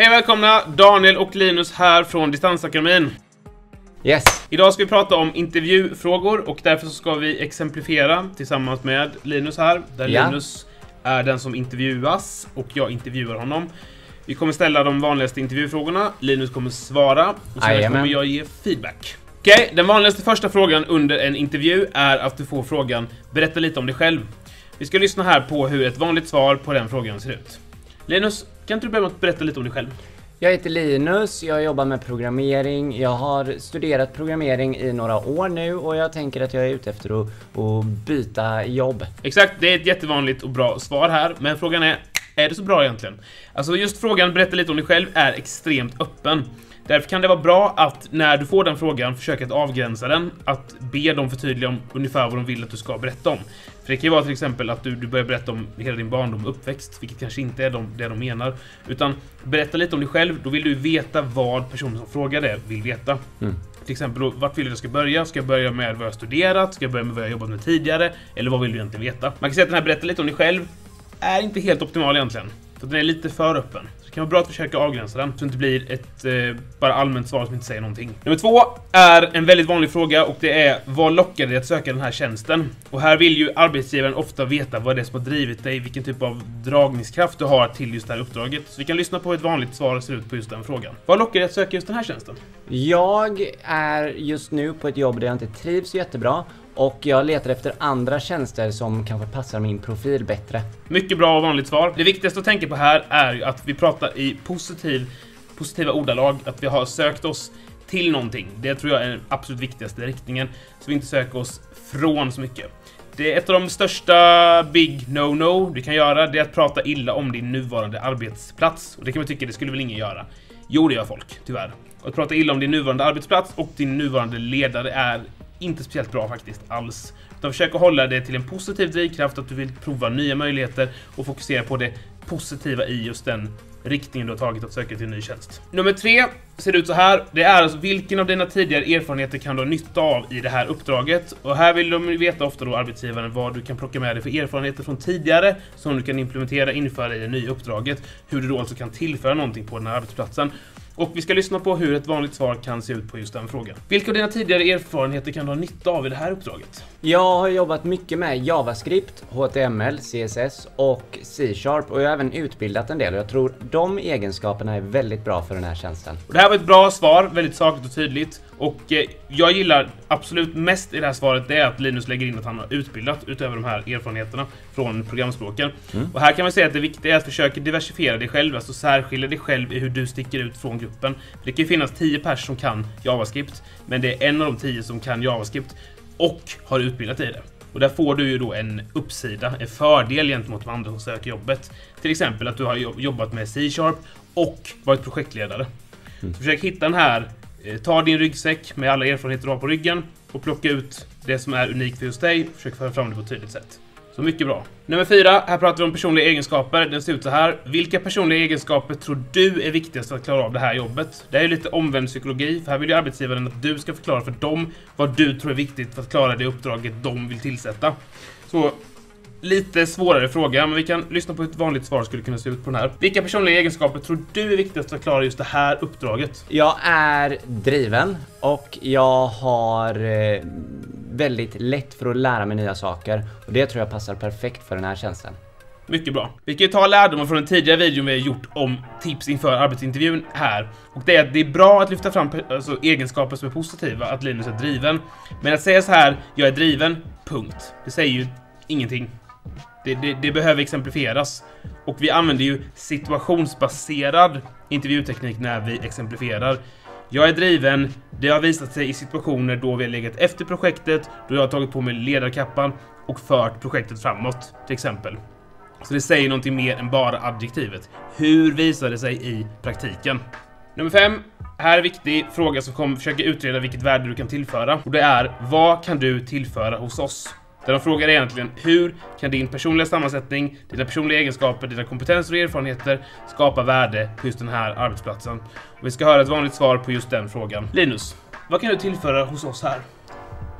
Hej välkomna! Daniel och Linus här från Distansakademin. Yes. Idag ska vi prata om intervjufrågor och därför ska vi exemplifiera tillsammans med Linus här. Där Ja. Linus är den som intervjuas och jag intervjuar honom. Vi kommer ställa de vanligaste intervjufrågorna, Linus kommer svara och sen Jajamän. kommer jag ge feedback. Okej, den vanligaste första frågan under en intervju är att du får frågan Berätta lite om dig själv. Vi ska lyssna här på hur ett vanligt svar på den frågan ser ut. Linus, kan inte du börja med att berätta lite om dig själv? Jag heter Linus, jag jobbar med programmering. Jag har studerat programmering i några år nu och jag tänker att jag är ute efter att, att byta jobb. Exakt, det är ett jättevanligt och bra svar här, men frågan är, är det så bra egentligen? Alltså just frågan, berätta lite om dig själv, är extremt öppen. Därför kan det vara bra att när du får den frågan försöka att avgränsa den, att be dem förtydliga om ungefär vad de vill att du ska berätta om. För det kan ju vara till exempel att du, du börjar berätta om hela din barndom och uppväxt, vilket kanske inte är de, det de menar. Utan berätta lite om dig själv, då vill du veta vad personen som frågar det vill veta. Mm. Till exempel, vart vill du att jag ska börja? Ska jag börja med vad jag studerat? Ska jag börja med vad jag har jobbat med tidigare? Eller vad vill du egentligen veta? Man kan säga att den här berätta lite om dig själv är inte helt optimal egentligen. För den är lite för öppen. Det kan vara bra att försöka avgränsa den, så det inte blir ett eh, bara allmänt svar som inte säger någonting. Nummer två är en väldigt vanlig fråga och det är vad lockar dig att söka den här tjänsten? Och här vill ju arbetsgivaren ofta veta vad det är som har drivit dig, vilken typ av dragningskraft du har till just det här uppdraget. Så vi kan lyssna på hur ett vanligt svar ser ut på just den frågan. Vad lockar dig att söka just den här tjänsten? Jag är just nu på ett jobb där jag inte trivs jättebra och jag letar efter andra tjänster som kanske passar min profil bättre. Mycket bra och vanligt svar. Det viktigaste att tänka på här är ju att vi pratar i positiv, positiva ordalag, att vi har sökt oss till någonting. Det tror jag är den absolut viktigaste riktningen, så vi inte söker oss från så mycket. Det är ett av de största big no-no du kan göra, det är att prata illa om din nuvarande arbetsplats. Och det kan man tycka, det skulle väl ingen göra? Jo, det gör folk, tyvärr. Att prata illa om din nuvarande arbetsplats och din nuvarande ledare är inte speciellt bra faktiskt, alls. Utan försök att hålla det till en positiv drivkraft, att du vill prova nya möjligheter och fokusera på det positiva i just den riktningen du har tagit att söka till en ny tjänst. Nummer tre ser ut så här. Det är alltså vilken av dina tidigare erfarenheter kan du ha nytta av i det här uppdraget? Och här vill de veta ofta då arbetsgivaren vad du kan plocka med dig för erfarenheter från tidigare som du kan implementera inför i det nya uppdraget. Hur du då alltså kan tillföra någonting på den här arbetsplatsen. Och vi ska lyssna på hur ett vanligt svar kan se ut på just den frågan. Vilka av dina tidigare erfarenheter kan du ha nytta av i det här uppdraget? Jag har jobbat mycket med JavaScript, HTML, CSS och C-sharp och jag har även utbildat en del och jag tror de egenskaperna är väldigt bra för den här tjänsten. Och det här var ett bra svar, väldigt sakligt och tydligt. Och eh, jag gillar absolut mest i det här svaret, det är att Linus lägger in att han har utbildat utöver de här erfarenheterna från programspråken. Och här kan man säga att det viktiga är att försöka diversifiera dig själv, alltså särskilja dig själv i hur du sticker ut från gruppen. För det kan ju finnas 10 personer som kan JavaScript, men det är en av de 10 som kan JavaScript och har utbildat i det. Och där får du ju då en uppsida, en fördel gentemot de andra som söker jobbet. Till exempel att du har jobb- jobbat med C-sharp och varit projektledare. Så försök hitta den här, Eh, ta din ryggsäck med alla erfarenheter du har på ryggen och plocka ut det som är unikt för just dig. Försök föra fram det på ett tydligt sätt. Så mycket bra. Nummer fyra, här pratar vi om personliga egenskaper. Den ser ut så här. Vilka personliga egenskaper tror du är viktigast för att klara av det här jobbet? Det här är lite omvänd psykologi, för här vill ju arbetsgivaren att du ska förklara för dem vad du tror är viktigt för att klara det uppdraget de vill tillsätta. Så Lite svårare fråga, men vi kan lyssna på hur ett vanligt svar skulle kunna se ut på den här. Vilka personliga egenskaper tror du är viktigast för att klara just det här uppdraget? Jag är driven och jag har eh, väldigt lätt för att lära mig nya saker och det tror jag passar perfekt för den här tjänsten. Mycket bra. Vi kan ju ta lärdomar från den tidigare videon vi har gjort om tips inför arbetsintervjun här. Och det är att det är bra att lyfta fram alltså, egenskaper som är positiva, att Linus är driven. Men att säga så här, jag är driven, punkt. Det säger ju ingenting. Det, det, det behöver exemplifieras. Och vi använder ju situationsbaserad intervjuteknik när vi exemplifierar. Jag är driven, det har visat sig i situationer då vi har legat efter projektet, då jag har tagit på mig ledarkappan och fört projektet framåt, till exempel. Så det säger någonting mer än bara adjektivet. Hur visar det sig i praktiken? Nummer fem. Här är viktig fråga som kommer försöka utreda vilket värde du kan tillföra. Och det är, vad kan du tillföra hos oss? Där de frågar egentligen, hur kan din personliga sammansättning, dina personliga egenskaper, dina kompetenser och erfarenheter skapa värde på just den här arbetsplatsen? Och vi ska höra ett vanligt svar på just den frågan. Linus, vad kan du tillföra hos oss här?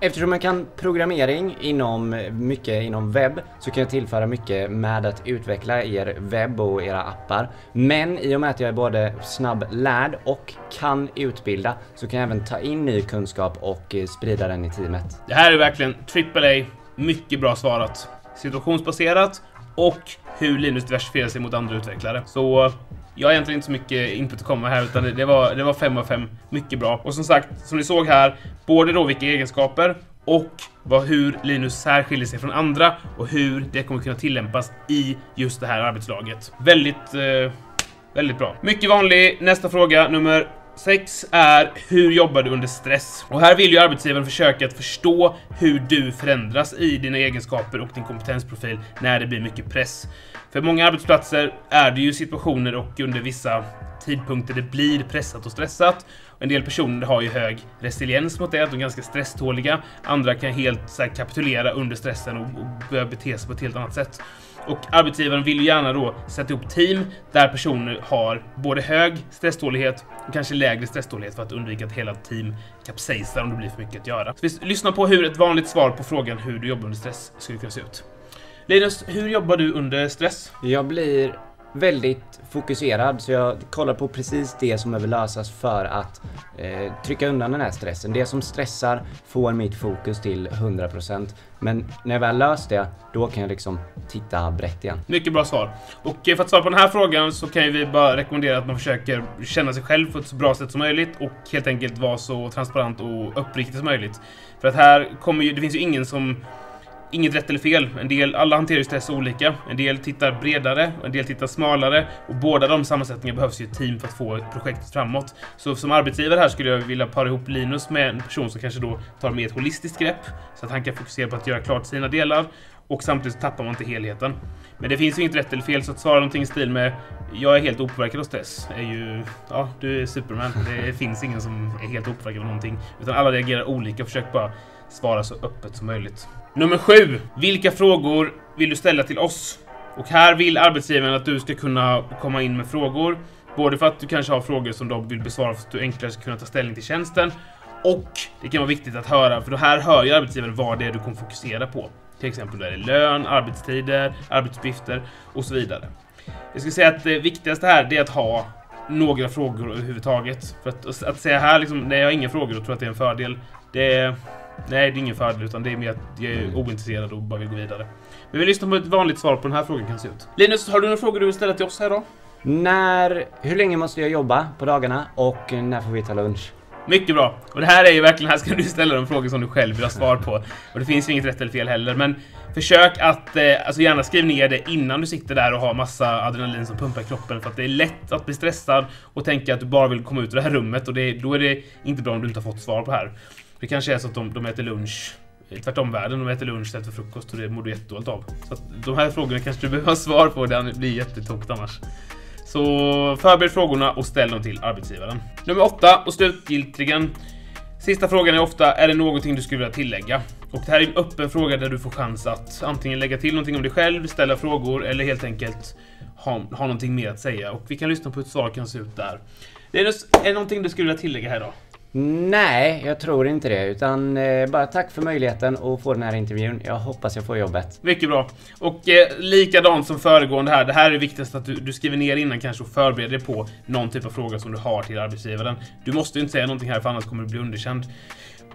Eftersom jag kan programmering inom mycket inom webb så kan jag tillföra mycket med att utveckla er webb och era appar. Men i och med att jag är både snabblärd och kan utbilda så kan jag även ta in ny kunskap och eh, sprida den i teamet. Det här är verkligen AAA. Mycket bra svarat. Situationsbaserat och hur Linus diversifierar sig mot andra utvecklare. Så jag har egentligen inte så mycket input att komma här utan det var, det var 5 av 5. Mycket bra. Och som sagt, som ni såg här, både då vilka egenskaper och vad, hur Linus särskiljer sig från andra och hur det kommer kunna tillämpas i just det här arbetslaget. Väldigt, eh, väldigt bra. Mycket vanlig. Nästa fråga, nummer 6 är hur jobbar du under stress? Och här vill ju arbetsgivaren försöka att förstå hur du förändras i dina egenskaper och din kompetensprofil när det blir mycket press. För många arbetsplatser är det ju situationer och under vissa tidpunkter det blir pressat och stressat. En del personer har ju hög resiliens mot det, de är ganska stresståliga. Andra kan helt så här, kapitulera under stressen och, och börja bete sig på ett helt annat sätt. Och arbetsgivaren vill ju gärna då sätta ihop team där personer har både hög stresstålighet och kanske lägre stresstålighet för att undvika att hela team kapsejsar om det blir för mycket att göra. Så vi lyssnar på hur ett vanligt svar på frågan hur du jobbar under stress skulle kunna se ut. Linus, hur jobbar du under stress? Jag blir väldigt fokuserad så jag kollar på precis det som behöver lösas för att eh, trycka undan den här stressen. Det som stressar får mitt fokus till 100% men när jag väl löst det, då kan jag liksom titta brett igen. Mycket bra svar. Och eh, för att svara på den här frågan så kan vi bara rekommendera att man försöker känna sig själv på ett så bra sätt som möjligt och helt enkelt vara så transparent och uppriktig som möjligt. För att här kommer ju, det finns ju ingen som inget rätt eller fel. En del, alla hanterar ju stress olika. En del tittar bredare, och en del tittar smalare. Och båda de sammansättningarna behövs ju ett team för att få ett projekt framåt. Så som arbetsgivare här skulle jag vilja para ihop Linus med en person som kanske då tar mer ett holistiskt grepp. Så att han kan fokusera på att göra klart sina delar. Och samtidigt tappar man inte helheten. Men det finns ju inget rätt eller fel, så att svara någonting i stil med Jag är helt opåverkad av stress är ju... Ja, du är Superman. Det finns ingen som är helt opåverkad av någonting. Utan alla reagerar olika. Försök bara svara så öppet som möjligt. Nummer sju. Vilka frågor vill du ställa till oss? Och här vill arbetsgivaren att du ska kunna komma in med frågor. Både för att du kanske har frågor som de vill besvara för att du enklare ska kunna ta ställning till tjänsten. Och det kan vara viktigt att höra, för då här hör ju arbetsgivaren vad det är du kommer fokusera på. Till exempel är det lön, arbetstider, arbetsuppgifter och så vidare. Jag skulle säga att det viktigaste här är att ha några frågor överhuvudtaget. För att, att säga här liksom, nej jag har inga frågor och tror att det är en fördel. Det är, nej, det är ingen fördel utan det är mer att jag är ointresserad och bara vill gå vidare. Men vi lyssnar på ett vanligt svar på den här frågan kan se ut. Linus, har du några frågor du vill ställa till oss här då? När, hur länge måste jag jobba på dagarna och när får vi ta lunch? Mycket bra! Och det här är ju verkligen, här ska du ställa de frågor som du själv vill ha svar på. Och det finns ju inget rätt eller fel heller, men försök att, eh, alltså gärna skriv ner det innan du sitter där och har massa adrenalin som pumpar i kroppen. För att det är lätt att bli stressad och tänka att du bara vill komma ut ur det här rummet och det, då är det inte bra om du inte har fått svar på det här. Det kanske är så att de, de äter lunch eh, tvärtom världen. De äter lunch istället för frukost och det mår du jättedåligt av. Så att de här frågorna kanske du behöver ha svar på, det blir jättetokigt annars. Så förbered frågorna och ställ dem till arbetsgivaren. Nummer åtta och slutgiltigen. Sista frågan är ofta, är det någonting du skulle vilja tillägga? Och det här är en öppen fråga där du får chans att antingen lägga till någonting om dig själv, ställa frågor eller helt enkelt ha, ha någonting mer att säga. Och vi kan lyssna på hur ett svar kan se ut där. Linus, är det någonting du skulle vilja tillägga här då? Nej, jag tror inte det. Utan eh, bara tack för möjligheten att få den här intervjun. Jag hoppas jag får jobbet. Mycket bra. Och eh, likadant som föregående här. Det här är viktigast att du, du skriver ner innan kanske och förbereder dig på någon typ av fråga som du har till arbetsgivaren. Du måste ju inte säga någonting här för annars kommer du bli underkänd.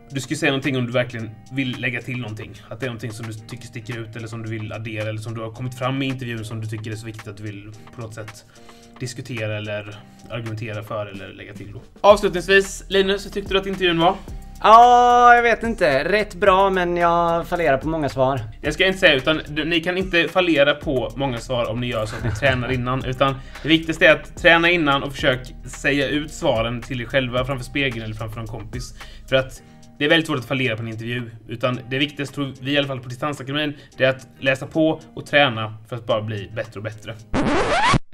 Du ska säga någonting om du verkligen vill lägga till någonting. Att det är någonting som du tycker sticker ut eller som du vill addera eller som du har kommit fram i intervjun som du tycker är så viktigt att du vill på något sätt diskutera eller argumentera för eller lägga till då. Avslutningsvis, Linus, hur tyckte du att intervjun var? Ja, jag vet inte. Rätt bra, men jag fallerar på många svar. Jag ska inte säga, utan ni kan inte fallera på många svar om ni gör så att ni tränar innan, utan det viktigaste är att träna innan och försök säga ut svaren till er själva framför spegeln eller framför en kompis. För att det är väldigt svårt att fallera på en intervju, utan det viktigaste tror vi i alla fall på Distansakademin, det är att läsa på och träna för att bara bli bättre och bättre.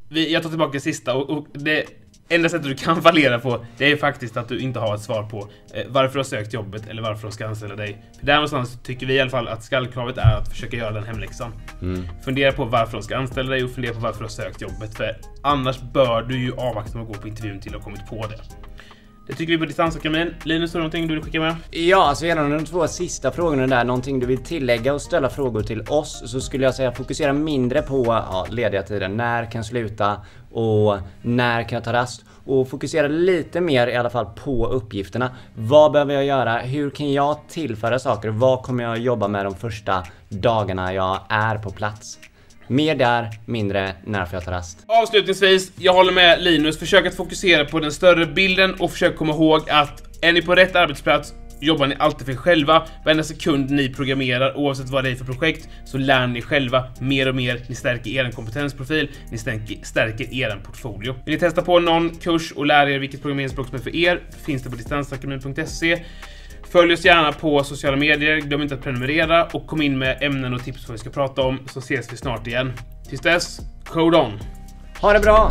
Vi, jag tar tillbaka det sista och, och det enda sättet du kan fallera på, det är faktiskt att du inte har ett svar på eh, varför du har sökt jobbet eller varför de ska anställa dig. För där någonstans tycker vi i alla fall att skallkravet är att försöka göra den hemläxan. Mm. Fundera på varför de ska anställa dig och fundera på varför du har sökt jobbet. För annars bör du ju avvakta med att gå på intervjun till att ha kommit på det. Det tycker vi på Distansakademin. Linus, har du någonting du vill skicka med? Ja, alltså gällande de två sista frågorna där, någonting du vill tillägga och ställa frågor till oss så skulle jag säga fokusera mindre på ja, lediga tiden. När kan jag sluta och när kan jag ta rast? Och fokusera lite mer i alla fall på uppgifterna. Vad behöver jag göra? Hur kan jag tillföra saker? Vad kommer jag jobba med de första dagarna jag är på plats? Mer där, mindre när får jag ta rast. Avslutningsvis, jag håller med Linus. Försök att fokusera på den större bilden och försök komma ihåg att är ni på rätt arbetsplats jobbar ni alltid för er själva. Varenda sekund ni programmerar, oavsett vad det är för projekt, så lär ni själva mer och mer. Ni stärker er kompetensprofil, ni stärker, stärker er portfolio. Vill ni testa på någon kurs och lära er vilket programmeringsspråk som är för er, finns det på distansakademin.se. Följ oss gärna på sociala medier, glöm inte att prenumerera och kom in med ämnen och tips på vad vi ska prata om, så ses vi snart igen. Tills dess, code on! Ha det bra!